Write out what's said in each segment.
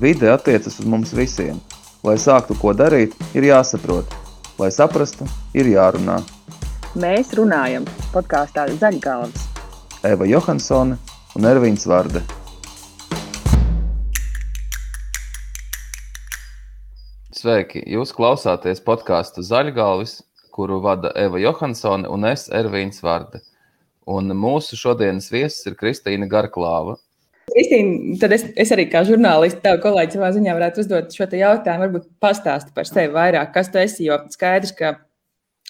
Vide attiecas uz mums visiem. Lai sāktu ko darīt, ir jāsaprot. Lai saprastu, ir jārunā. Mēs runājam podkāstā Zaļgalvas. Eva Johansone un Ervīns Vārde. Sveiki! Jūs klausāties podkāstu Zaļgalvis, kuru vada Eva Johansone un es Ervīns Vārde. Un mūsu šodienas viesis ir Kristīna Garklāva, Kristīna, tad es, es arī kā žurnālists, tev kolēģi savā ziņā varētu uzdot šo jautājumu, varbūt pastāsti par sevi vairāk, kas tu esi, jo skaidrs, ka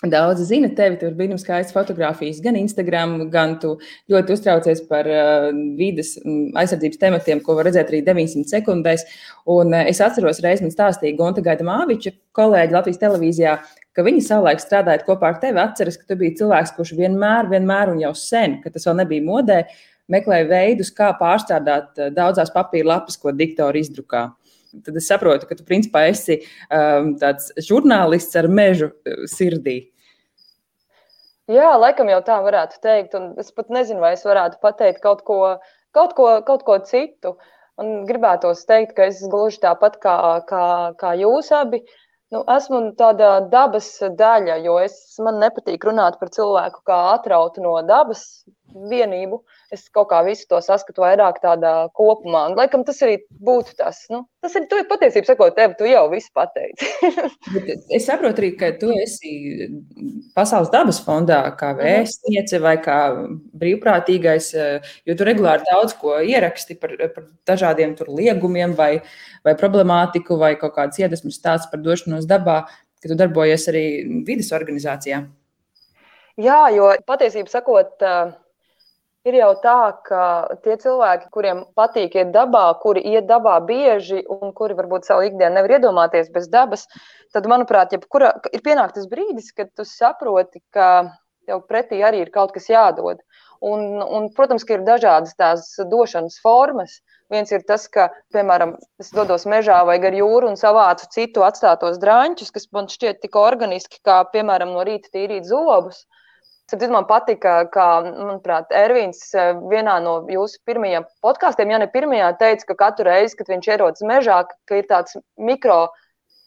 Daudzi zina tevi, tur bija skaistas fotografijas, gan Instagram, gan tu ļoti uztraucies par uh, vidas aizsardzības tematiem, ko var redzēt arī 900 sekundēs. Un, uh, es atceros, reiz man stāstīja Gonta Gaita Māviča, kolēģi Latvijas televīzijā, ka viņi savulaik strādājot kopā ar tevi, atceras, ka tu biji cilvēks, kurš vienmēr, vienmēr un jau sen, kad tas vēl nebija modē, meklēja veidus, kā pārstrādāt eh, daudzās papīra lapas, ko diktori izdrukā. Tad es saprotu, ka tu principā esi um, tāds žurnālists ar mežu eh, sirdī. Jā, laikam jau tā varētu teikt. Un es pat nezinu, vai es varētu pateikt kaut ko, kaut ko, kaut ko citu. Un gribētos teikt, ka es gluži tāpat kā, kā, kā jūs abi. Nu, esmu tāda dabas daļa, jo es, man nepatīk runāt par cilvēku kā atrautu no dabas vienību. Uh, es kaut kā visu to saskatu vairāk tādā kopumā. Un, laikam tas arī būtu tas. Nu, tas ir, tu patiesībā sakot, tev, tu jau visu pateici. es saprotu arī, ka tu esi Pasaules dabas fondā kā mhm. vēstniece vai kā brīvprātīgais, jo tu regulāri daudz ko ieraksti par, par dažādiem liegumiem vai, vai problemātiku vai kaut kādas iedvesmas stāsts par došanos dabā, ka tu darbojies arī vidas organizācijā. Jā, jo patiesībā sakot, uh, Ir jau tā, ka tie cilvēki, kuriem patīk iet dabā, kuri iet dabā bieži un kuri varbūt savu ikdienu nevar iedomāties bez dabas, tad, manuprāt, jebkura, ir pienākts tas brīdis, kad tu saproti, ka tev pretī arī ir kaut kas jādod. Un, un, protams, ka ir dažādas tās došanas formas. Viens ir tas, ka, piemēram, es dodos mežā vai gar jūru un savācu citu atstātos drāņķus, kas man šķiet tik organiski, kā, piemēram, no rīta tīrīt zobus. Tad man patika, kā, manuprāt, Ervīns eh, vienā no jūsu pirmajiem podkāstiem, ja ne pirmajā, teica, ka katru reizi, kad viņš ierodas mežā, ka ir tāds mikro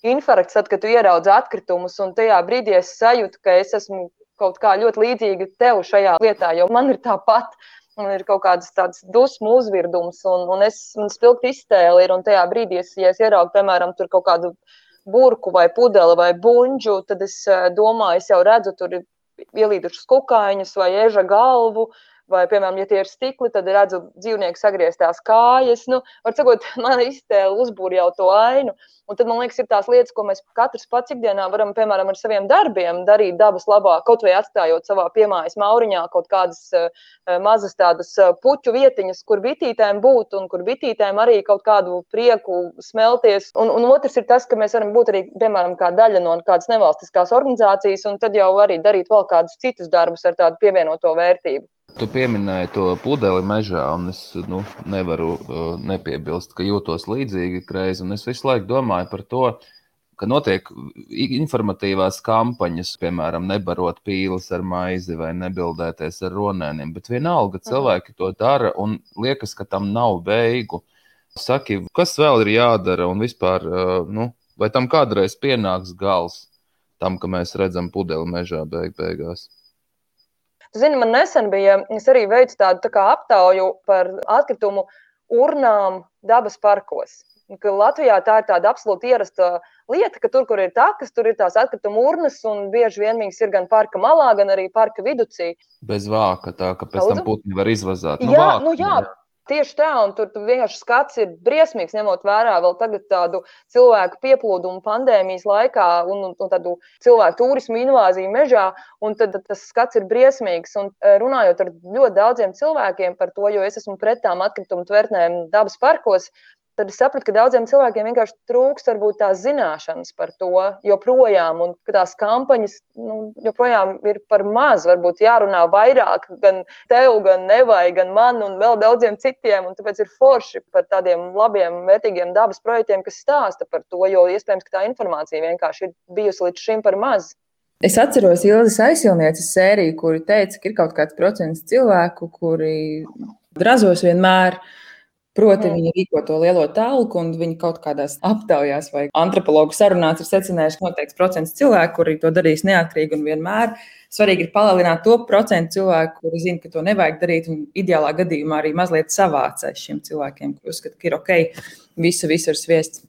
infarkts, tad, kad tu ieraudzi atkritumus, un tajā brīdī es sajūtu, ka es esmu kaut kā ļoti līdzīga tev šajā lietā, jo man ir tāpat. Man ir kaut kādas tādas dusmu uzvirdums, un, un es spilgti iztēli ir, un tajā brīdī, es, ja es ieraugu, piemēram, tur kaut kādu burku vai pudeli vai buļģu, tad es eh, domāju, es jau redzu, tur ir ielīdušas kukaiņus vai eža galvu, Vai, piemēram, ja tie ir stikli, tad redzu dzīvnieku sagrieztās kājas. Nu, var sakot, man iztēle uzbūr jau to ainu. Un tad, man liekas, ir tās lietas, ko mēs katrs pats ikdienā varam, piemēram, ar saviem darbiem darīt dabas labā, kaut vai atstājot savā piemājas mauriņā kaut kādas uh, mazas tādas uh, puķu vietiņas, kur bitītēm būt un kur bitītēm arī kaut kādu prieku smelties. Un, un otrs ir tas, ka mēs varam būt arī, piemēram, kā daļa no kādas nevalstiskās organizācijas un tad jau arī darīt vēl kādus citus darbus ar tādu pievienoto vērtību. Tu pieminēji to pudeli mežā, un es nu, nevaru uh, nepiebilst, ka jūtos līdzīgi reiz. Es visu laiku domāju par to, ka notiek informatīvās kampaņas, piemēram, nebarot pīles ar maizi vai nebildēties ar ronēniem. Bet vienalga cilvēki to dara un liekas, ka tam nav beigu. Saki, kas vēl ir jādara un vispār, uh, nu, vai tam kādreiz pienāks gals tam, ka mēs redzam pudeli mežā beig beigās? Zini, man nesen bija, es arī veicu tādu tā kā aptauju par atkritumu urnām dabas parkos. Ka Latvijā tā ir tāda absolūti ierasta lieta, ka tur, kur ir takas, tur ir tās atkrituma urnas, un bieži vien viņas ir gan parka malā, gan arī parka viducī. Bez vāka, tā ka pēc Lūdzu? tam putni var izvazāt. Nu, jā, vāka, nu jā, jā. Tieši tā, un tur, vienkārši skats ir briesmīgs, ņemot vērā vēl tādu cilvēku pieplūdumu pandēmijas laikā un, un, un tādu cilvēku turismu invāziju mežā. Tad tas skats ir briesmīgs. Un e, runājot ar ļoti daudziem cilvēkiem par to, jo es esmu pret tām atkritumu tvertnēm dabas parkos, tad es sapratu, ka daudziem cilvēkiem vienkārši trūkst varbūt tās zināšanas par to joprojām, un ka tās kampaņas nu, joprojām ir par maz. Varbūt jārunā vairāk gan tev, gan nevai, gan man un vēl daudziem citiem, tāpēc ir forši par tādiem labiem, vērtīgiem dabas projektiem, kas stāsta par to, jo iespējams, ka tā informācija vienkārši ir bijusi līdz šim par maz. Es atceros Ilzas aizsilnieces sēriju, kuri teica, ka ir kaut kāds procents cilvēku, kuri drazos vienmēr uh, Proti, mm. viņi rīko to lielo tālruku, un viņi kaut kādās aptaujās vai antropologu sarunās ir secinājuši, ka noteikts procents cilvēku, kuri to darīs neatkarīgi un vienmēr. Svarīgi ir palielināt to procentu cilvēku, kuri zina, ka to nevajag darīt, un ideālā gadījumā arī mazliet savācēt šiem cilvēkiem, kuriem uzskata, ka ir ok, visu, visu ir sviests.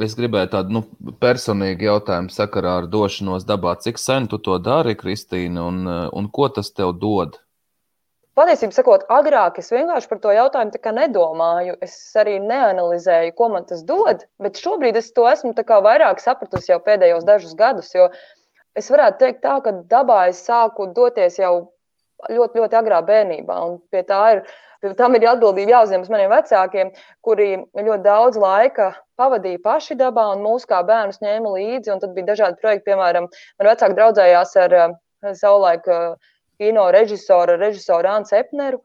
Es gribēju tādu nu, personīgu jautājumu sakarā ar došanos dabā. Cik sen tu to dari, Kristīna, un, un ko tas tev dod? Patiesībā, sakot, agrāk es vienkārši par to jautājumu nedomāju. Es arī neanalizēju, ko man tas dod. Bet šobrīd es to esmu vairāk sapratusi jau pēdējos dažus gadus. Es varētu teikt, tā, ka dabā es sāku doties jau ļoti, ļoti agrā bērnībā. Pie tā ir, pie tam ir atbildība jāuzņemas maniem vecākiem, kuri ļoti daudz laika pavadīja paši dabā un mūs kā bērnus ņēma līdzi. Tad bija dažādi projekti, piemēram, man vecāki draudzējās ar savulaik kino režisoru, režisoru Ānu Epneru.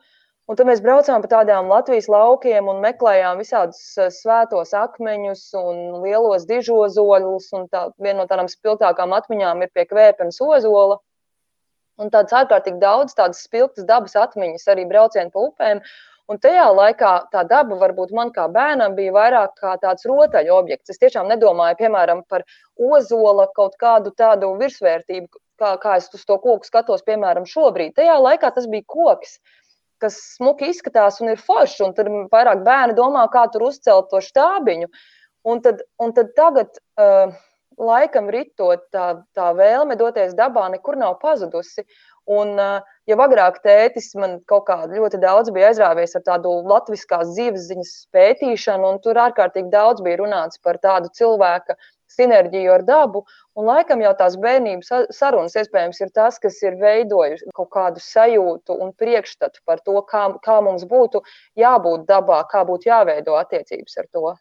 Un tad mēs braucām pa tādām Latvijas laukiem un meklējām visādus eh, svētos akmeņus un lielos dižozoļus. Tā, viena no tādām spilgtākām atmiņām ir pie kvēpens ozola. Un tādas ārkārtīgi daudz tādas spilgtas dabas atmiņas, arī braucieni pa upēm. Un tajā laikā tā daba, varbūt man kā bērnam, bija vairāk kā tāds rotaļu objekts. Es tiešām nedomāju, piemēram, par ozola kaut kādu tādu virsvērtību, kā, kā es uz to koku skatos, piemēram, šobrīd. Tajā laikā tas bija koks, kas smuki izskatās un ir foršs, un tad vairāk bērni domā, kā tur uzcelt to štābiņu. Un tad, un tad tagad, uh, laikam, ritot, tā, tā vēlme doties dabā nekur nav pazudusi. Un, uh, jau agrāk tētis man kaut kā ļoti daudz bija aizrāvies ar tādu latviskās dzīves ziņas pētīšanu, un tur ārkārtīgi daudz bija runāts par tādu cilvēku sinerģiju ar dabu. Un laikam jau tās bērnības sarunas iespējams ir tas, kas ir veidojis kaut kādu sajūtu un priekšstatu par to, kā, kā mums būtu jābūt dabā, kā būtu jāveido attiecības ar to.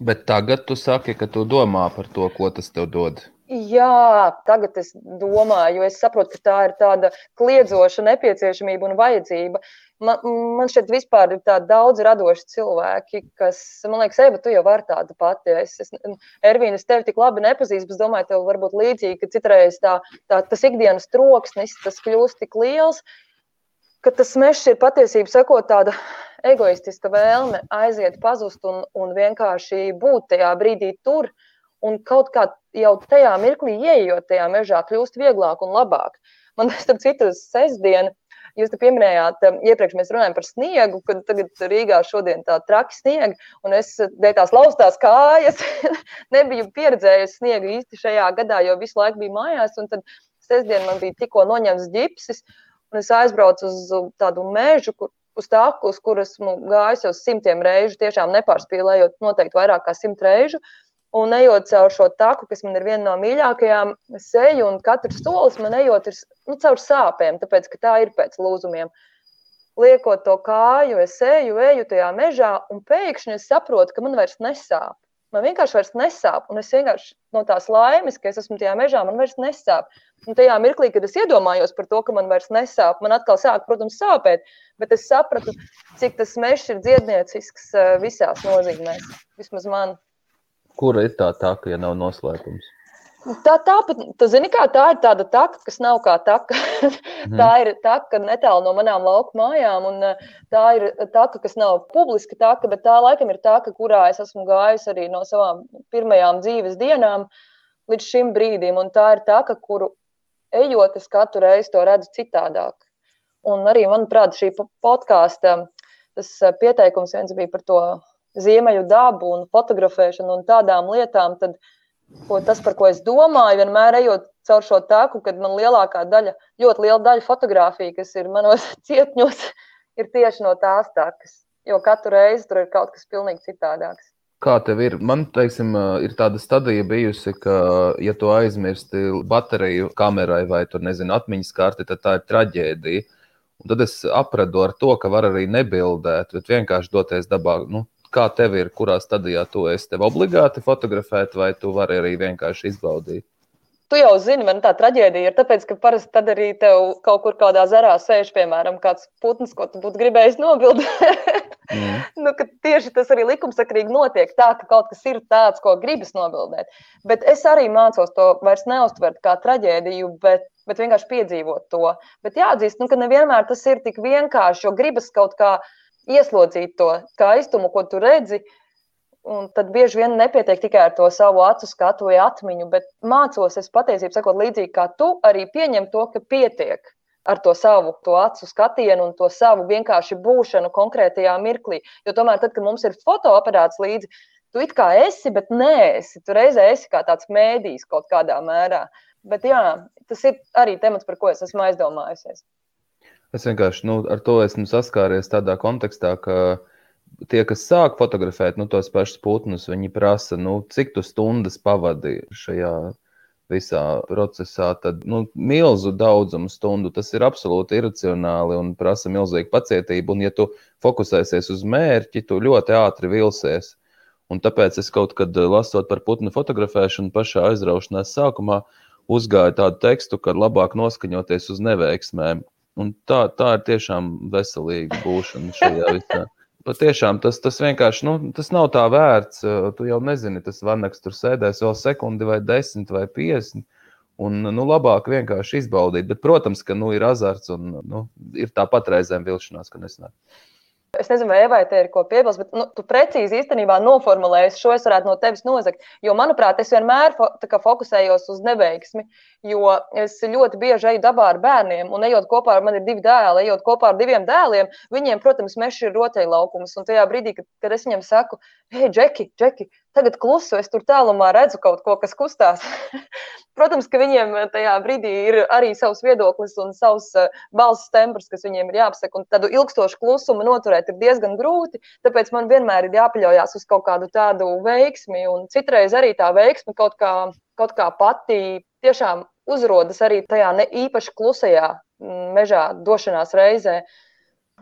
Bet tagad tu saki, ka tu domā par to, ko tas tev dod. Jā, tagad es domāju, jo es saprotu, ka tā ir tāda kliedzoša nepieciešamība un vajadzība. Man, man šeit vispār ir tādi daudz radoši cilvēki, kas, man liekas, Eva, tu jau vari tāda pati. Es, es, Ervīna, es tevi tik labi nepazīstu, bet domāju, tev varbūt līdzīgi, ka citreiz tā, tā, tas ikdienas troksnis, tas kļūst tik liels, ka tas mežs ir patiesībā sakot tāda egoistiska vēlme aiziet, pazust un, un vienkārši būt tajā brīdī tur. Un kaut kā jau tajā mirklī ieejot tajā mežā, kļūst vieglāk un labāk. Man, starp citu, uz sestdienu, jūs te pieminējāt, um, iepriekš mēs runājām par sniegu, kad tagad Rīgā šodien tā traki sniega, un es tās laustās kājas nebiju pieredzējusi sniegu īsti šajā gadā, jo visu laiku biju mājās, un tad sestdien man bija tikko noņemts ģipsis, un es aizbraucu uz tādu mežu, kur uz taku, uz kuras esmu gājis jau simtiem reižu, tiešām nepārspīlējot noteikti vairāk kā simt reižu. Un ejot caur šo taku, kas man ir viena no mīļākajām, es eju un katrs solis man ejot ir nu, caur sāpēm, tāpēc ka tā ir pēc lūzumiem. Liekot to kāju, es eju, eju tajā mežā, un pēkšņi es saprotu, ka man vairs nesāp. Man vienkārši vairs nesāp, un es vienkārši no tās laimes, ka es esmu tajā mežā, man vairs nesāp. Un tajā mirklī, kad es iedomājos par to, ka man vairs nesāp, man atkal sāk, protams, sāpēt, bet es sapratu, cik tas mežs ir dziedniecisks eh, visās nozīmēs, vismaz man. Kura ir tā taka, ja nav noslēpums? Tā, tā, tā, zini, kā, tā ir tāda taka, kas nav kā taka. Mm. tā ir taka netālu no manām lauku mājām, un eh, tā ir taka, kas nav publiska taka, bet tā laikam ir taka, kurā es esmu gājusi arī no savām pirmajām dzīves dienām līdz šim brīdim. Un tā ir taka, kuru ejot, es katru reizi to redzu citādāk. Un arī, manuprāt, šī podkāsta tas eh, pieteikums viens bija par to ziemeļu dabu un fotografēšanu un tādām lietām, tad ko, tas, par ko es domāju, vienmēr ejot caur šo taku, kad man lielākā daļa, ļoti liela daļa fotografiju, kas ir manos cietņos, ir tieši no tās takas. Jo katru reizi tur ir kaut kas pilnīgi citādāks. Kā tev ir? Man teiksim, ir tāda stadija bijusi, ka, ja tu aizmirsti bateriju kamerai vai tur, nezinu, atmiņas karti, tad tā ir traģēdija. Un tad es apradu ar to, ka var arī nebildēt, bet vienkārši doties dabā. Nu, kā tev ir, kurā stadijā tu esi? Tev obligāti fotografēt, vai tu vari arī vienkārši izbaudīt? Tu jau zini, man tā traģēdija ir tāpēc, ka parasti tad arī tev kaut kur kādā zarā sēž, piemēram, kāds putns, ko tu būtu gribējis nobildēt. mm. nu, tieši tas arī likumsakrīgi notiek tā, ka kaut kas ir tāds, ko gribas nobildēt. Bet es arī mācos to vairs neustvert kā traģēdiju, bet, bet vienkārši piedzīvot to. Bet jāatzīst, nu, ka nevienmēr tas ir tik vienkārši, jo gribas kaut kā ieslodzīt to skaistumu, ko tu redzi. Un tad bieži vien nepietiek tikai ar to savu acu skatu vai atmiņu, bet mācos, es patiesībā sakot, līdzīgi kā tu, arī pieņem to, ka pietiek ar to savu to acu skatienu un to savu vienkārši būšanu konkrētajā mirklī. Jo tomēr, tad, kad mums ir fotoaparāts līdzi, tu it kā esi, bet nē, esi. Tu reizē esi kā tāds mēdījis kaut kādā mērā. Bet jā, tas ir arī temats, par ko es esmu aizdomājusies. Es vienkārši nu, ar to esmu saskāries tādā kontekstā, ka tie, kas sāk fotografēt nu, tos pašus putnus, viņi prasa, nu, cik tu stundas pavadīji šajā visā procesā, tad nu, milzu daudzumu stundu tas ir absolūti iracionāli un prasa milzīgu pacietību. Un, ja tu fokusēsies uz mērķi, tu ļoti ātri vilsies. Un tāpēc es kaut kad lasot par putnu fotografēšanu, pašā aizraušanās sākumā uzgāju tādu tekstu, ka labāk noskaņoties uz neveiksmēm. Un tā, tā ir tiešām veselīga būšana šajā visā. Patiešām tas, tas vienkārši nu, tas nav tā vērts. Tu jau nezini, tas vanaks tur sēdēs vēl sekundi, vai desmit, vai piecdesmit. Un, nu, labāk vienkārši izbaudīt. Bet, protams, ka nu, ir azarts un nu, ir tāpat reizēm vilšanās, ka nesanāk. Es nezinu, vai Evai te ir ko piebilst, bet nu, tu precīzi īstenībā noformulēji šo, es varētu no tevis nozagt. Jo, manuprāt, es vienmēr fo fokusējos uz neveiksmi, jo es ļoti bieži eju dabā ar bērniem, un ejot kopā ar man ir divi dēli, ejot kopā ar diviem dēliem, viņiem, protams, mežs ir rotaļlaukums. Un tajā brīdī, kad, kad es viņiem saku, hei, Džeki, Džeki, tagad klusu, es tur tālumā redzu kaut ko, kas kustās. Protams, ka viņiem tajā brīdī ir arī savs viedoklis un savs uh, balss tembrs, kas viņiem ir jāapsaka. Un tādu ilgstošu klusumu noturēt ir diezgan grūti. Tāpēc man vienmēr ir jāpaļaujas uz kaut kādu tādu veiksmi. Un citreiz arī tā veiksme kaut kā, kaut kā pati tiešām uzrodas arī tajā ne īpaši klusajā mežā došanās reizē.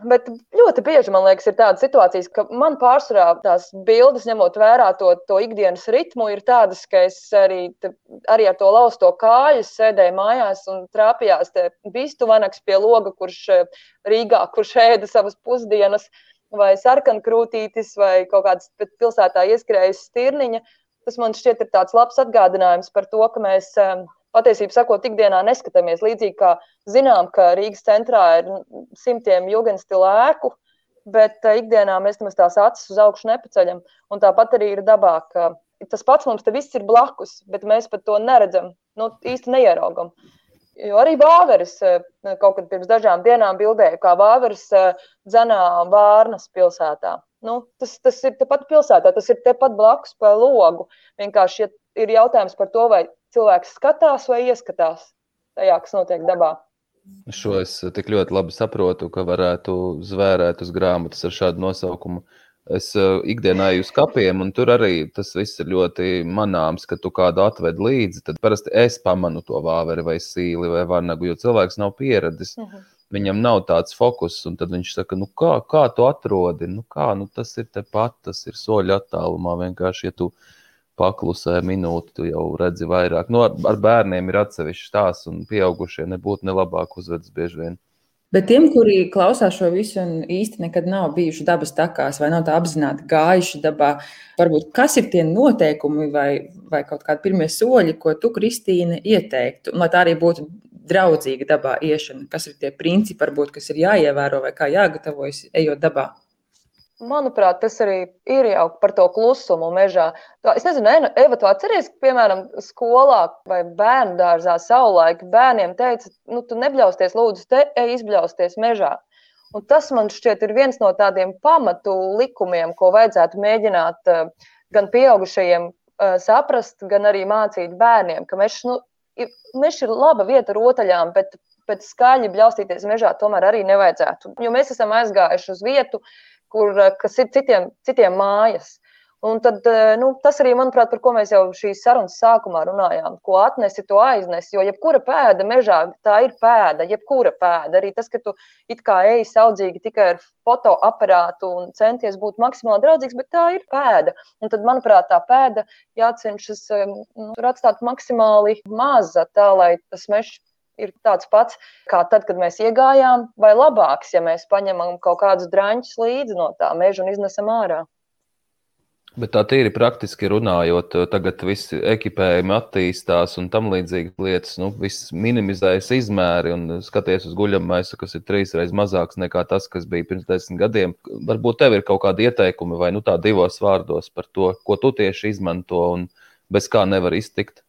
Bet ļoti bieži man liekas, ir tādas situācijas, ka man pārsvarā tās bildes, ņemot vērā to, to ikdienas ritmu, ir tādas, ka es arī, te, arī ar to lausto kāju sēdēju mājās un trāpījās vistu vanaks pie loga, kurš eh, Rīgā, kurš ēda savas pusdienas, vai sarkankrūtītis, vai kaut kāds pilsētā ieskrējas stirniņa. Tas man šķiet ir tāds labs atgādinājums par to, ka mēs eh, patiesībā sakot, ikdienā neskatāmies. Līdzīgi kā zinām, ka Rīgas centrā ir simtiem jūgenstila ēku, bet eh, ikdienā mēs tam tās acis uz augšu nepaceļam. Un tāpat arī ir dabā, ka tas pats mums te viss ir blakus, bet mēs pat to neredzam, nu, īsti neieraugam. Jo arī Vāveres eh, kaut kad pirms dažām dienām bildēja, kā Vāveres eh, dzenā Vārnas pilsētā. Nu, tas, tas ir tepat pilsētā, tas ir tepat blakus pa logu. Vienkārši ja ir jautājums par to, vai cilvēks skatās vai ieskatās tajā, kas notiek dabā. Šo es tik ļoti labi saprotu, ka varētu zvērēt uz grāmatas ar šādu nosaukumu. Es uh, ikdienā eju uz kapiem, un tur arī tas viss ir ļoti manāms, ka tu kādu atved līdzi. Tad parasti es pamanu to vāveri vai sīli vai vanagu, jo cilvēks nav pieradis. Uh mhm. -huh. Viņam nav tāds fokus, un tad viņš saka, nu kā, kā tu atrodi? Nu kā, nu tas ir tepat, tas ir soļu attālumā vienkārši, ja tu uh, paklusē minūti, tu jau redzi vairāk. Nu, ar, ar bērniem ir atsevišķs tās, un pieaugušie nebūtu nelabāk uzvedas bieži vien. Bet tiem, kuri klausās šo visu un īsti nekad nav bijuši dabas takās vai nav tā apzināti gājuši dabā, varbūt kas ir tie noteikumi vai, vai kaut kādi pirmie soļi, ko tu, Kristīne, ieteiktu, un lai tā arī būtu draudzīga dabā iešana? Kas ir tie principi, varbūt, kas ir jāievēro vai kā jāgatavojas ejot dabā? Manuprāt, tas arī ir jau par to klusumu mežā. Es nezinu, Eva, tu atceries, ka, piemēram, skolā vai bērnu dārzā savulaik bērniem teica, nu, tu nebļausties, lūdzu, te ej izbļausties mežā. Un tas man šķiet ir viens no tādiem pamatu likumiem, ko vajadzētu mēģināt eh, gan pieaugušajiem eh, saprast, gan arī mācīt bērniem, ka mežs, nu, mežs ir laba vieta rotaļām, bet pēc skaļi bļaustīties mežā tomēr arī nevajadzētu. Jo mēs esam aizgājuši uz vietu, kur, eh, kas ir citiem, citiem mājas. Un tad, eh, nu, tas arī, manuprāt, par ko mēs jau šīs sarunas sākumā runājām, ko atnesi, to aiznesi. Jo jebkura pēda mežā, tā ir pēda, jebkura pēda. Arī tas, ka tu it kā eji saudzīgi tikai ar fotoaparātu un centies būt maksimāli draudzīgs, bet tā ir pēda. Un tad, manuprāt, tā pēda jācenšas eh, nu, atstāt maksimāli maza, tā lai tas mežs ir tāds pats kā tad, kad mēs iegājām, vai labāks, ja mēs paņemam kaut kādus drāņus līdzi no tā meža un iznesam ārā. Bet tā tīri praktiski runājot, tagad viss ekipējumi attīstās un tam līdzīgas lietas. Nu, viss minimizējas izmēri un skaties uz guļamaisu, kas ir trīs reizes mazāks nekā tas, kas bija pirms desmit gadiem. Varbūt tev ir kaut kādi ieteikumi vai nu tā divos vārdos par to, ko tu tieši izmanto un bez kā nevar iztikt.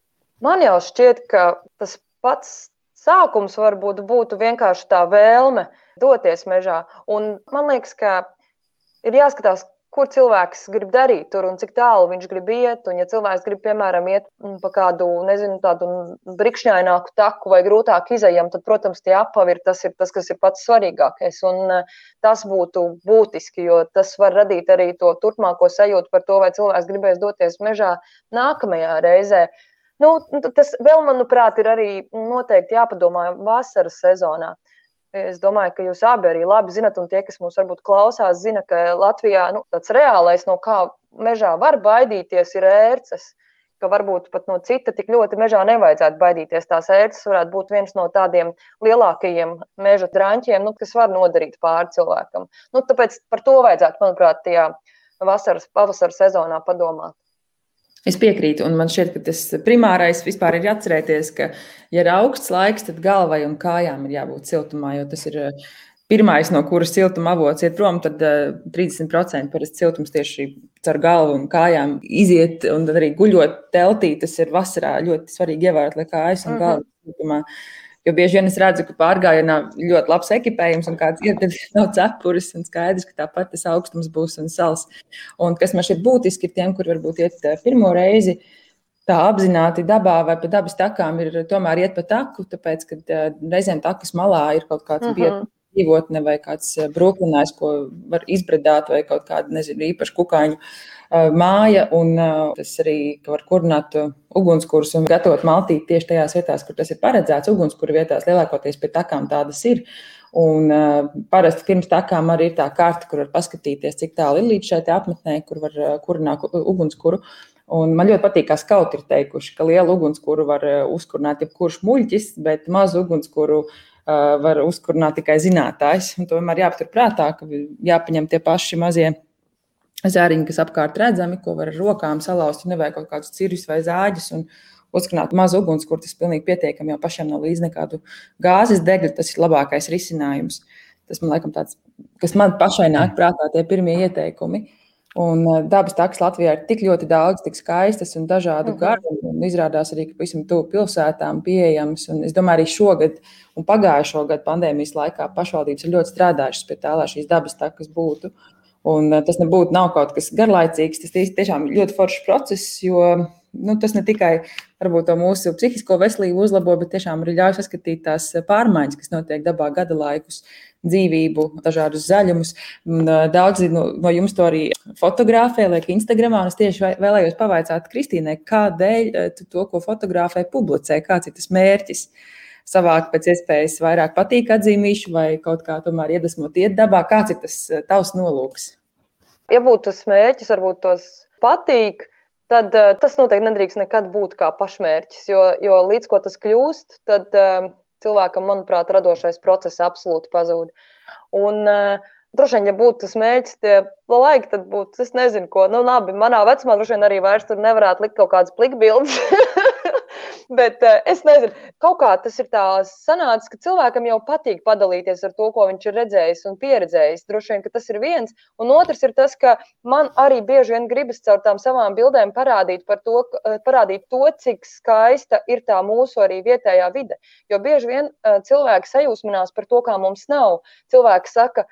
Man jau šķiet, ka tas pats sākums varbūt būtu vienkārši tā vēlme doties mežā. Un man liekas, ka ir jāskatās, kur cilvēks grib darīt tur un cik tālu viņš grib iet. Un, ja cilvēks grib, piemēram, iet pa kādu, nezinu, tādu brikšņaināku taku vai grūtāku izējām, tad, protams, tie apavi ir tas, ir tas, kas ir pats svarīgākais. Un eh, tas būtu būtiski, jo tas var radīt arī to turpmāko sajūtu par to, vai cilvēks gribēs doties mežā nākamajā reizē. Nu, tas vēl, manuprāt, ir arī noteikti jāpadomā vasaras sezonā. Es domāju, ka jūs abi arī labi zinat, un tie, kas mūs varbūt klausās, zina, ka Latvijā nu, tāds reālais, no kā mežā var baidīties, ir ērces. Ka varbūt pat no cita tik ļoti mežā nevajadzētu baidīties. Tās ērces varētu būt viens no tādiem lielākajiem meža drāņķiem, nu, kas var nodarīt pāri cilvēkam. Nu, tāpēc par to vajadzētu, manuprāt, tajā vasaras, pavasara sezonā padomāt. Es piekrītu, un man šķiet, ka tas primārais vispār ir atcerēties, ka, ja ir augsts laiks, tad galvai un kājām ir jābūt siltumā, jo tas ir eh, pirmais, no kuras siltuma avots iet prom, tad 30% eh, parasti siltums tieši caur galvu un kājām iziet, un arī guļot teltī, tas ir vasarā ļoti svarīgi ievērot, lai kājas un galva siltumā. Mm -hmm. Jo bieži vien es redzu, ka pārgājienā ļoti labs ekipējums un kāds ir, tad nav cepures un skaidrs, ka tāpat tas augstums būs un sals. Un kas man šķiet būtiski ir tiem, kur varbūt iet eh, pirmo reizi. Tā apzināti dabā vai pa dabas takām ir tomēr iet pa taku, tāpēc, ka eh, reizēm takas malā ir kaut kāds uh -huh. dzīvotne vai kāds eh, broklinājs, ko var izbredāt, vai kaut kāda, nezinu, īpaša kukaiņu māja, un tas arī var kurināt ugunskurus un gatavot maltīt tieši tajās vietās, kur tas ir paredzēts. Ugunskura vietās lielākoties pie takām tādas ir. Un uh, parasti pirms takām arī ir tā kārta, kur var paskatīties, cik tālu ir līdz šai apmetnē, kur var kurināt ugunskura. Un man ļoti patīk, kā skauti ir teikuši, ka lielu ugunskura var uzkurināt jebkurš muļķis, bet mazu ugunskura var uzkurināt tikai zinātājs. Un to vienmēr jāpatur prātā, ka jāpaņem tie paši mazie zāriņi, kas apkārt redzami, ko var ar rokām salauzt, nevajag kaut kādus cirvis vai zāģus. Un, Uzskatīt mazu uguns, kur tas pilnīgi pietiekami, jau pašam nav līdz nekādu gāzes degļu. Tas ir labākais risinājums. Tas man liekas, tāds, kas man pašai nāk prātā, tie pirmie ieteikumi. Un eh, dabas takas Latvijā ir tik ļoti daudz, tik skaistas un dažādu mhm. garu. Izrādās arī, ka pavisam tuvu pilsētām pieejams. Un es domāju, arī šogad un pagājušo gadu pandēmijas laikā pašvaldības ir ļoti strādājušas pie tā, lai šīs dabas takas būtu. Uh, Un eh, tas nebūtu kaut kas garlaicīgs, tas tiešām ļoti foršs process, jo nu, tas ne tikai varbūt, mūsu psihisko veselību uzlabo, bet tiešām arī ļauj saskatīt tās pārmaiņas, kas notiek dabā gada laikus, dzīvību, dažādus zaļumus. Eh, daudzi no, no jums to arī fotografē, liek Instagramā. Es tieši vēlējos pavaicāt Kristīnai, kādēļ eh, tu to, ko fotografē, publicē, kāds ir tas mērķis savākt pēc iespējas vairāk patīk atzīmīšu vai kaut kā tomēr iedvesmot iet dabā? Kāds ir tas eh, tavs nolūks? Ja būtu tas mērķis, varbūt tos patīk, tad uh, tas noteikti nedrīkst nekad būt kā pašmērķis. Jo, jo līdz ko tas kļūst, tad uh, cilvēkam, manuprāt, radošais process absolūti pazūd. Un, uh, Droši vien, ja būtu tas mērķis, tie laiki, tad būtu, es nezinu, ko. Nu, labi, manā vecumā droši vien arī vairs tur nevarētu likt kaut kādas plikbildes. Bet uh, es nezinu, kaut kā tas ir tā sanācis, ka cilvēkam jau patīk padalīties ar to, ko viņš ir redzējis un pieredzējis. Droši vien, ka tas ir viens. Un otrs ir tas, ka man arī bieži vien gribas caur tām savām bildēm parādīt, to, eh, parādīt to, cik skaista ir tā mūsu arī vietējā vide. Jo bieži vien uh, cilvēki sajūsminās par to, kā mums nav. Cilvēki saka,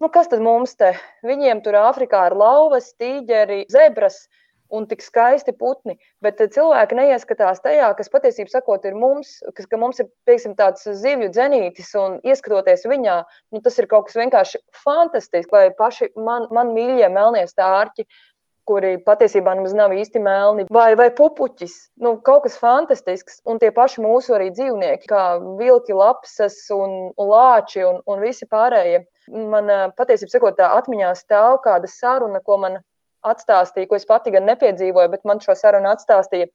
nu, kas tad mums te? Viņiem tur Āfrikā ir lauvas, tīģeri, zebras. Un tik skaisti putni, bet cilvēki neieskatās tajā, kas patiesībā sakot, ir mums, kas, ka mums ir pieksim, tāds zivju dzenītis, un ieskatoties viņā, nu, tas ir kaut kas vienkārši fantastisks. Vai paši man, man mīļie melnie stārķi, kuri patiesībā nemaz nav īsti melni, vai, vai pupuķis. Nu, kaut kas fantastisks, un tie paši mūsu arī dzīvnieki, kā vilki, lapsas un, lāči un, un visi pārējie. Man patiesībā sakot, tā atmiņā stāv kāda saruna, ko man atstāstīja, ko es pati gan nepiedzīvoju, bet man šo sarunu atstāstīja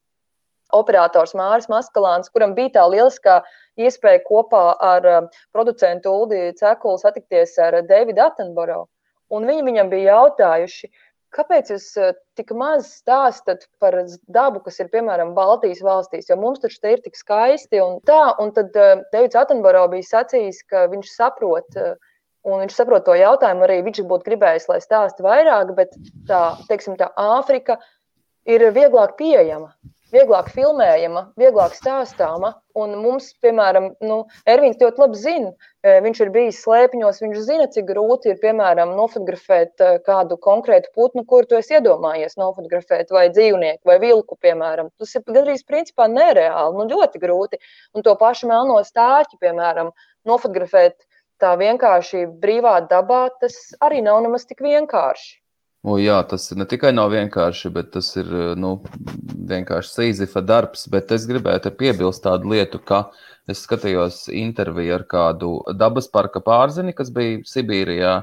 operators Māris Maskalāns, kuram bija tā lieliskā iespēja kopā ar um, producentu Uldi Cekulu satikties ar Davidu Attenborough. Un viņi viņam bija jautājuši, kāpēc jūs tik maz stāstat par dabu, kas ir piemēram Baltijas valstīs, jo mums taču te ir tik skaisti un tā. Un tad Deivids Attenboro bija sacījis, ka viņš saprot, un viņš saprot to jautājumu arī, viņš būtu gribējis, lai stāsta vairāk, bet tā, teiksim, tā Āfrika ir vieglāk pieejama vieglāk filmējama, vieglāk stāstāma. Un mums, piemēram, nu, Ervīns ļoti labi zina, e, viņš ir bijis slēpņos, viņš zina, cik grūti ir, piemēram, nofotografēt e, kādu konkrētu putnu, kuru tu esi iedomājies nofotografēt, vai dzīvnieku, vai vilku, piemēram. Tas ir gandrīz principā nereāli, nu, ļoti grūti. Un to pašu melno stāķi, piemēram, nofotografēt tā vienkārši brīvā dabā, tas arī nav nemaz tik vienkārši. O, jā, tas ne tikai nav vienkārši, bet tas ir nu, vienkārši Sīzifa darbs. Bet es gribētu piebilst tādu lietu, ka es skatījos interviju ar kādu dabas parka pārzini, kas bija Sibīrijā.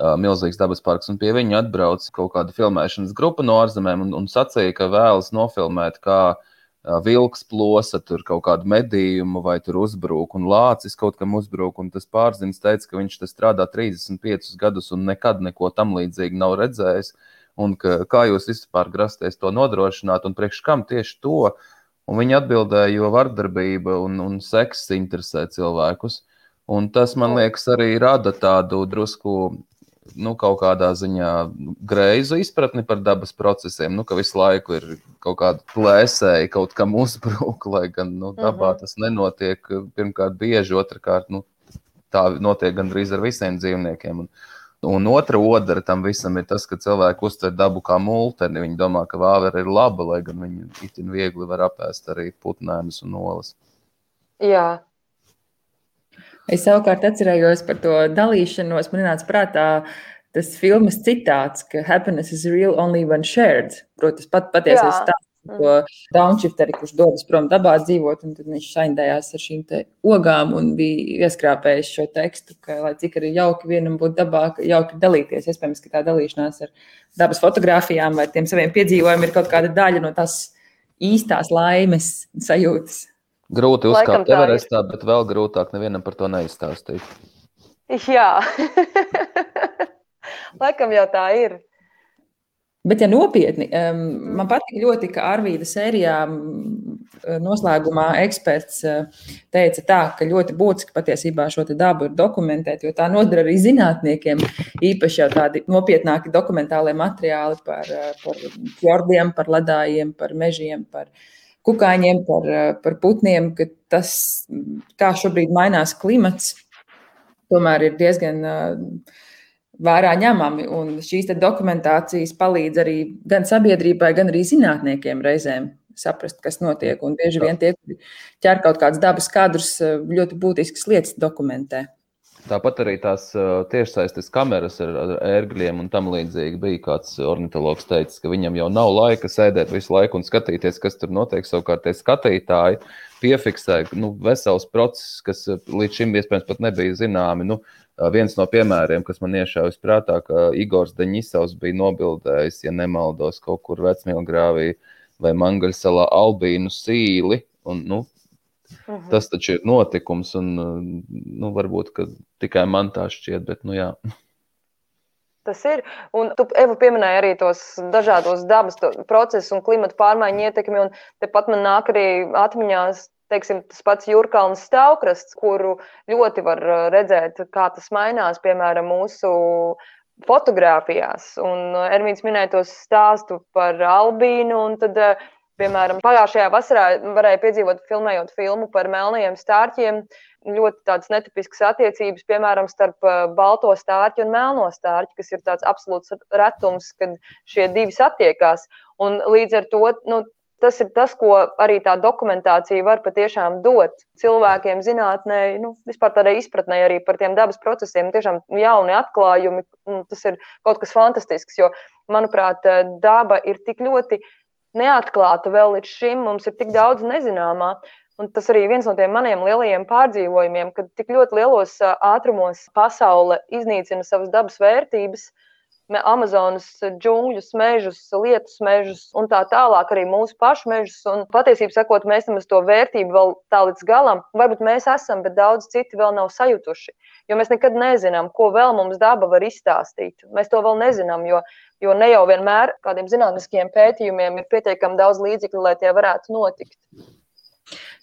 Milzīgs dabas parks, un pie viņa atbrauca kaut kāda filmēšanas grupa no ārzemēm un, un sacīja, ka vēlas nofilmēt, kā uh, vilks plosa tur kaut kādu medījumu vai tur uzbrūk, un lācis kaut kam uzbrūk. Un tas pārziņš teica, ka viņš strādā 35 gadus un nekad neko tam līdzīgu nav redzējis. Un ka, kā jūs vispār grasties to nodrošināt, un priekš kam tieši to? Un viņi atbildēja, jo vardarbība un, un seks interesē cilvēkus. Un tas, man liekas, arī rada tādu drusku nu, kaut kādā ziņā greizu izpratni par dabas procesiem, nu, ka visu laiku ir kaut kāda plēsēja, kaut kam uzbruk, lai gan nu, dabā mhm. tas nenotiek. Pirmkārt, bieži, otrkārt, nu, tā notiek gandrīz ar visiem dzīvniekiem. Un, un otra odara tam visam ir tas, ka cilvēki uztver dabu kā multeni. Viņi domā, ka vāvera ir laba, lai gan viņi itin viegli var apēst arī putnēnus un olas. Jā, Es savukārt atcerējos par to dalīšanos. Man nāca prātā tas filmas citāts, ka happiness is real only when shared. Protams, pat patiesais stāsts. To downshifteri, kurš dodas prom dabā dzīvot, un tad viņš saindējās ar šīm ogām un bija ieskrāpējis šo tekstu, ka, lai cik arī jauki vienam būtu dabā, jauki dalīties. Iespējams, ka tā dalīšanās ar dabas fotografijām vai tiem saviem piedzīvojumiem ir kaut kāda daļa no tās īstās laimes sajūtas. Grūti uzkāpt Everestā, bet vēl grūtāk nevienam par to neizstāstīt. Jā, laikam jau tā ir. Bet, ja nopietni, man patīk ļoti, ka Arvīda sērijā noslēgumā eksperts teica, tā, ka ļoti būtiski patiesībā šo dabu ir dokumentēt, jo tā nodara arī zinātniekiem. Īpaši jau tādi nopietnāki dokumentālie materiāli par, par fjordiem, par ledājiem, par mežiem, par mežiem kukaiņiem, par, par putniem, ka tas, kā šobrīd mainās klimats, tomēr ir diezgan vērā ņemami. Un šīs dokumentācijas palīdz arī gan sabiedrībai, gan arī zinātniekiem reizēm saprast, kas notiek. Un bieži vien tie, kuri ķer kaut kādas dabas kadrus, ļoti būtiskas lietas dokumentē. Tāpat arī tās tiešsaistes kameras ar, ar ērgļiem un tam līdzīgi. Bija kāds ornitologs teicis, ka viņam jau nav laika sēdēt visu laiku un skatīties, kas tur notiek. Savukārt, tie skatītāji piefiksē nu, vesels process, kas līdz šim iespējams pat nebija zināmi. Nu, viens no piemēriem, kas man iešāvis prātā, ka Igors Deņisovs bija nobildējis, ja nemaldos, kaut kur vecmīlgrāvī vai Mangaļsalā albīnu sīli. Un, nu, Mhm. Tas taču ir notikums, un nu, varbūt tikai man tā šķiet, bet nu jā. Tas ir. Un tu, Eva, pieminēji arī tos dažādos dabas procesus un klimata pārmaiņu ietekmi. Tepat man nāk arī atmiņā teiksim, tas pats Jurkalns stāvkrasts, kuru ļoti var redzēt, kā tas mainās, piemēram, mūsu fotografijās. Un Ermīns minēja tos stāstu par Albīnu, un tad Piemēram, pagājušajā vasarā varēja piedzīvot, filmējot filmu par melnajiem stārķiem, ļoti tādas netipiskas attiecības, piemēram, starp uh, balto stārķi un melno stārķi, kas ir tāds absolūts retums, kad šie divi satiekās. Un līdz ar to nu, tas ir tas, ko arī tā dokumentācija var patiešām dot cilvēkiem, zinātnē, nu, vispār tādai izpratnē arī par tiem dabas procesiem. Tiešām jauni atklājumi, tas ir kaut kas fantastisks, jo, manuprāt, daba ir tik ļoti neatklāta vēl līdz šim. Mums ir tik daudz nezināmā. Un tas arī viens no tiem maniem lielajiem pārdzīvojumiem, kad tik ļoti lielos ātrumos pasaule iznīcina savas dabas vērtības, Amazonas džungļus, mežus, lietus mežus un tā tālāk, arī mūsu pašu mežus. Un patiesībā sakot, mēs tam to vērtību vēl tā līdz galam, varbūt mēs esam, bet daudz citi vēl nav sajutuši. Jo mēs nekad nezinām, ko vēl mums daba var izstāstīt. Mēs to vēl nezinām, jo, jo ne jau vienmēr kādiem zinātniskiem pētījumiem ir pietiekami daudz līdzekļu, lai tie varētu notikt.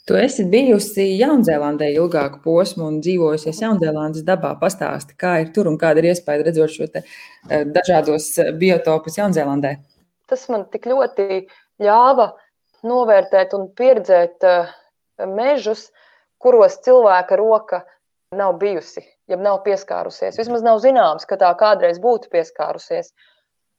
Tu esi bijusi Jaunzēlandē ilgāku posmu un dzīvojusies Jaunzēlandes dabā. Pastāsti, kā ir tur un kāda ir iespēja redzot šo te, eh, dažādos eh, biotopus Jaunzēlandē. Tas man tik ļoti ļāva novērtēt un pieredzēt eh, mežus, kuros cilvēka roka nav bijusi, ja nav pieskārusies. Vismaz nav zināms, ka tā kādreiz būtu pieskārusies.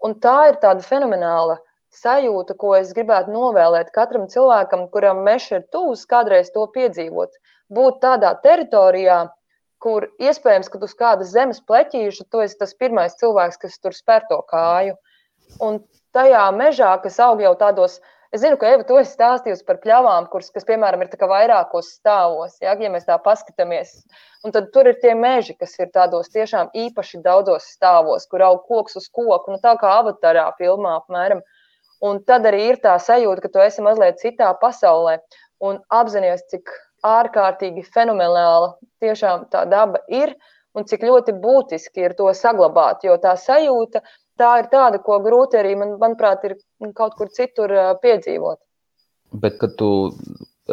Un tā ir tāda fenomenāla sajūta, ko es gribētu novēlēt katram cilvēkam, kuram mežs ir tuvs, kādreiz to piedzīvot. Būt tādā teritorijā, kur iespējams, ka uz kādas zemes pleķīša tu esi tas pirmais cilvēks, kas tur spēr to kāju. Un tajā mežā, kas aug jau tādos, es zinu, ka Eva to esi stāstījusi par pļavām, kuras, kas, piemēram, ir vairākos stāvos, ja, ja mēs tā paskatāmies. Un tad tur ir tie meži, kas ir tādos tiešām īpaši daudzos stāvos, kur aug koks uz koku, nu tā kā avatarā filmā apmēram. Un tad arī ir tā sajūta, ka tu esi mazliet citā pasaulē un apzinājies, cik ārkārtīgi fenomenāla tiešām tā daba ir un cik ļoti būtiski ir to saglabāt. Jo tā sajūta tā ir tāda, ko grūti arī, man, manuprāt, ir kaut kur citur piedzīvot. Bet, kad tu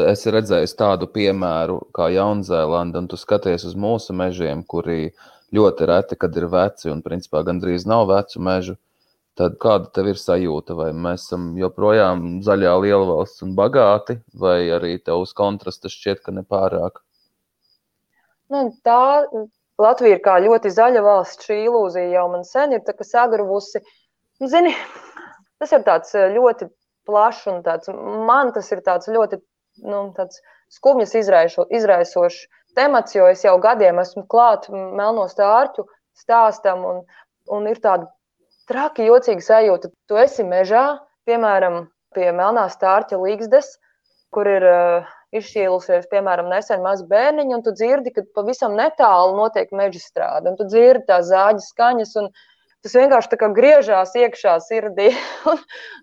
esi redzējis tādu piemēru kā Jaunzēlanda, un tu skaties uz mūsu mežiem, kuri ļoti reti, kad ir veci un principā gandrīz nav vecu mežu, tad kāda tev ir sajūta? Vai mēs esam joprojām zaļā lielvalsts un bagāti, vai arī tev uz kontrasta šķiet, ka nepārāk? Nu, tā Latvija ir kā ļoti zaļa valsts. Šī ilūzija jau man sen ir sagravusi. Nu, zini, tas ir tāds eh, ļoti plašs un tāds, man tas ir tāds ļoti nu, tāds skumjas izraiso, izraisošs temats, jo es jau gadiem esmu klāt melno stārķu stāstam un, un ir tāda traki jocīga sajūta. Tu esi mežā, piemēram, pie melnā stārķa līgzdes, kur ir uh, izšķīlusies, piemēram, nesen mazi bērniņi, un tu dzirdi, ka pavisam netālu notiek meža strāde, un tu dzirdi tās zāģes skaņas, un tas vienkārši tā kā griežās iekšā sirdī, un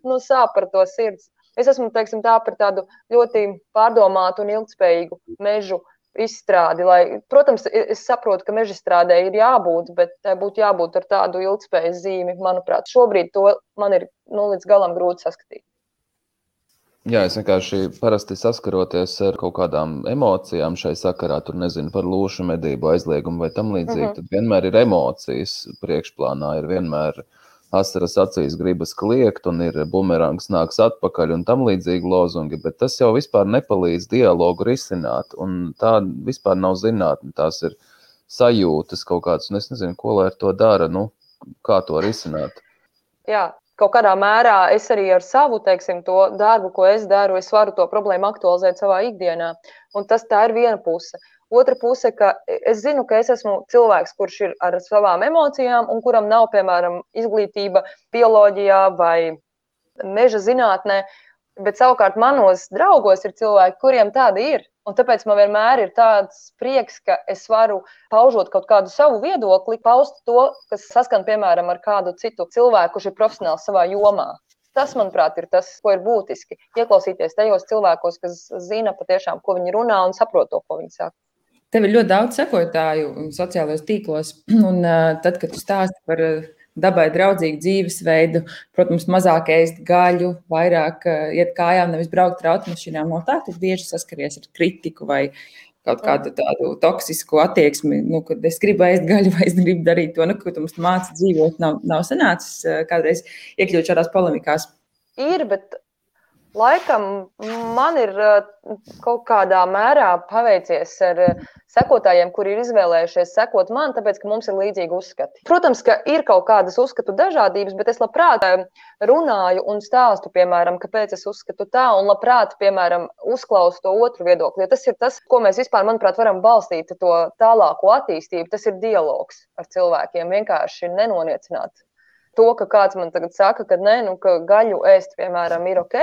nu, sāp par to sirds. Es esmu, teiksim, tā par tādu ļoti pārdomātu un ilgspējīgu mežu izstrādi. Lai, protams, es saprotu, ka meža strādē ir jābūt, bet tai būtu jābūt ar tādu ilgspējas zīmi. Manuprāt, šobrīd to man ir nu, līdz galam grūti saskatīt. Jā, es vienkārši parasti saskaroties ar kaut kādām emocijām šai sakarā, tur nezinu par lūšu medību aizliegumu vai tam līdzīgi. Uh mhm. -huh. Tad vienmēr ir emocijas priekšplānā, ir vienmēr uh, asaras acīs gribas kliegt, un ir bumerangs nāks atpakaļ, un tam līdzīgi lozungi, bet tas jau vispār nepalīdz dialogu risināt, un tā vispār nav zinātne, tās ir sajūtas kaut kādas, un es nezinu, ko lai ar to dara, nu, kā to risināt. Jā, kaut kādā mērā es arī ar savu teiksim, darbu, ko es daru, es varu to problēmu aktualizēt savā ikdienā. Un tas tā ir viena puse. Otra puse, ka es zinu, ka es esmu cilvēks, kurš ir ar savām emocijām un kuram nav, piemēram, izglītība bioloģijā vai meža zinātnē. Bet savukārt manos draugos ir cilvēki, kuriem tāda ir. Un tāpēc man vienmēr ir tāds prieks, ka es varu paužot kaut kādu savu viedokli, paust to, kas saskan piemēram ar kādu citu cilvēku, kurš ir profesionāls savā jomā. Tas, manuprāt, ir tas, ko ir būtiski. Ieklausīties tajos cilvēkos, kas zina patiešām, ko viņi runā un saprot to, ko viņi saka. Tev ir ļoti daudz sekotāju sociālajos tīklos, un tad, kad tu stāsti par dabai draudzīgu dzīvesveidu, protams, mazāk ēst gaļu, vairāk iet kājām, nevis braukt ar automašīnām, no tā tu bieži saskaries ar kritiku vai kaut kādu tādu toksisku attieksmi, nu, kad es gribu ēst gaļu vai es gribu darīt to, nu, ko tu mums māci dzīvot, nav, nav sanācis kādreiz iekļūt šādās polemikās. Ir, bet Laikam man ir eh, kaut kādā mērā paveicies ar eh, sekotājiem, kuri ir izvēlējušies sekot man, tāpēc, ka mums ir līdzīgi uzskati. Protams, ka ir kaut kādas uzskatu dažādības, bet es labprāt eh, runāju un stāstu, piemēram, kāpēc es uzskatu tā, un labprāt, piemēram, uzklausu to otru viedokli. Jo tas ir tas, ko mēs vispār, manuprāt, varam balstīt to tālāko attīstību. Tas ir dialogs ar cilvēkiem, vienkārši nenoniecināt to, ka kāds man tagad saka, ka nē, nu, ka gaļu ēst, piemēram, ir ok.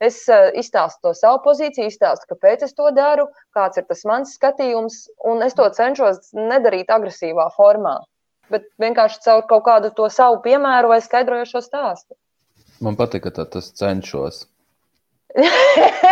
Es uh, izstāstu to savu pozīciju, izstāstu, kāpēc es to daru, kāds ir tas mans skatījums, un es to cenšos nedarīt agresīvā formā, bet vienkārši caur kaut kādu to savu piemēru vai skaidrojošo stāstu. Man patīk, ka tas cenšos.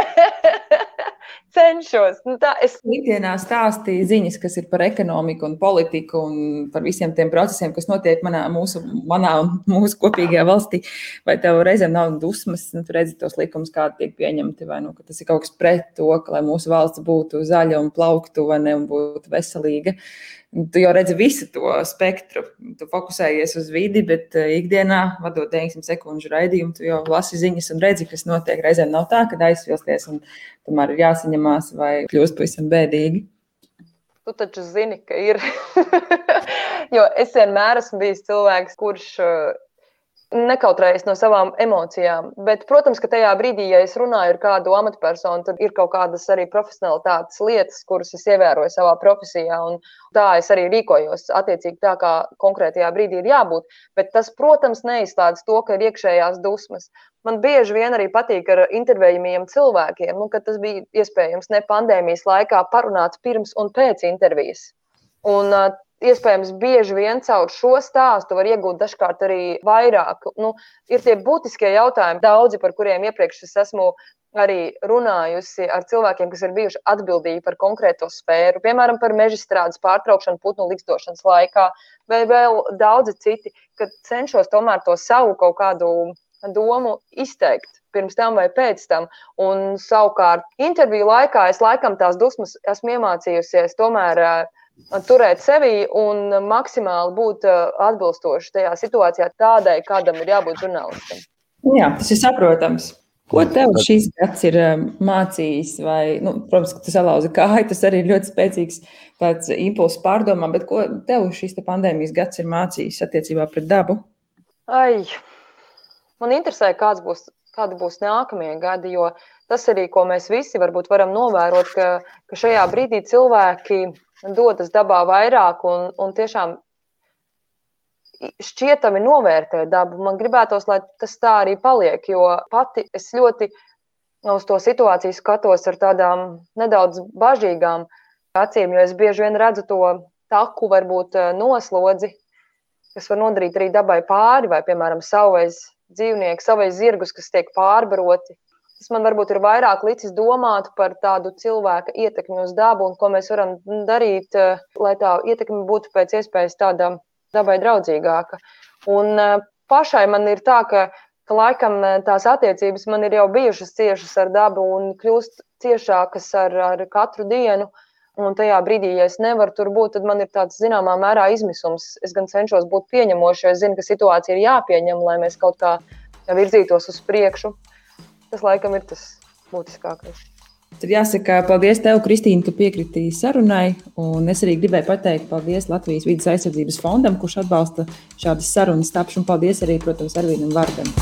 cenšos. Nu, tā es ikdienā stāstīju ziņas, kas ir par ekonomiku un politiku un par visiem tiem procesiem, kas notiek manā, mūsu, manā un mūsu kopīgajā valstī. Vai tev reizēm nav dusmas, nu, tu redzi tos likumus, kādi tiek pieņemti, vai nu, ka tas ir kaut kas pret to, ka, lai mūsu valsts būtu zaļa un plauktu, vai ne, un būtu veselīga. Tu jau redzi visu to spektru. Tu fokusējies uz vidi, bet eh, ikdienā, vadot 90 sekundžu raidījumu, tu jau lasi ziņas un redzi, kas notiek. Reizēm nav tā, ka aizsvilsties un tomēr ir jāsaņemās vai kļūst pavisam bēdīgi. Tu taču zini, ka ir. jo es vienmēr esmu bijis cilvēks, kurš nekautrējas no savām emocijām. Bet, protams, ka tajā brīdī, ja es runāju ar kādu amatpersonu, tad ir kaut kādas arī profesionālitātes lietas, kuras es ievēroju savā profesijā. Tā es arī rīkojos attiecīgi tā, kā konkrētajā brīdī ir jābūt. Bet tas, protams, neizslēdz to, ka ir iekšējās dusmas. Man bieži vien arī patīk ar intervējumiem cilvēkiem, nu, ka tas bija iespējams ne pandēmijas laikā parunāts pirms un pēc intervijas. Un iespējams, bieži vien caur šo stāstu var iegūt dažkārt arī vairāk. Nu, ir tie būtiskie jautājumi, daudzi, par kuriem iepriekš es esmu arī runājusi ar cilvēkiem, kas ir bijuši atbildīgi par konkrēto sfēru, piemēram, par meža strādes pārtraukšanu putnu likstošanas laikā, vai vēl daudzi citi, kad cenšos tomēr to savu kaut kādu domu izteikt pirms tam vai pēc tam. Un savukārt interviju laikā es laikam tās dusmas esmu iemācījusies tomēr turēt sevi un maksimāli būt uh, atbilstoši tajā situācijā, tādai, kādam ir jābūt žurnālistam. Jā, tas ir saprotams. Ko tev šis gads ir um, mācījis? Vai, nu, protams, ka tu salauzi kāju, tas arī ir ļoti spēcīgs impulss pārdomām, bet ko tev šis te pandēmijas gads ir mācījis attiecībā pret dabu? Ai, man interesē, kāds būs, kādi būs nākamie gadi, jo tas arī, ko mēs visi varbūt varam novērot, ka, ka šajā brīdī cilvēki dodas dabā vairāk un, un tiešām šķietami novērtē dabu. Man gribētos, lai tas tā arī paliek, jo pati es ļoti uz to situāciju skatos ar tādām nedaudz bažīgām acīm, jo es bieži vien redzu to taku, varbūt eh, noslodzi, kas var nodarīt arī dabai pāri, vai, piemēram, savais dzīvnieks, savais zirgus, kas tiek pārbaroti Tas man varbūt ir vairāk licis domāt par tādu cilvēka ietekmi uz dabu un ko mēs varam darīt, eh, lai tā ietekme būtu pēc iespējas tāda dabai draudzīgāka. Un eh, pašai man ir tā, ka, ka laikam eh, tās attiecības man ir jau bijušas ciešas ar dabu un kļūst ciešākas ar, ar katru dienu. Un tajā brīdī, ja es nevaru tur būt, tad man ir tāds zināmā mērā izmisums. Es gan cenšos būt pieņemošs, jo es zinu, ka situācija ir jāpieņem, lai mēs kaut kā virzītos uz priekšu. Tas laikam ir tas būtiskākais. Tad jāsaka, paldies tev, Kristīne, ka piekritīji sarunai. Un es arī gribēju pateikt paldies Latvijas vidas aizsardzības fondam, kurš atbalsta šādas sarunas tapšanu. Paldies arī, protams, Arvīnam Vārdam.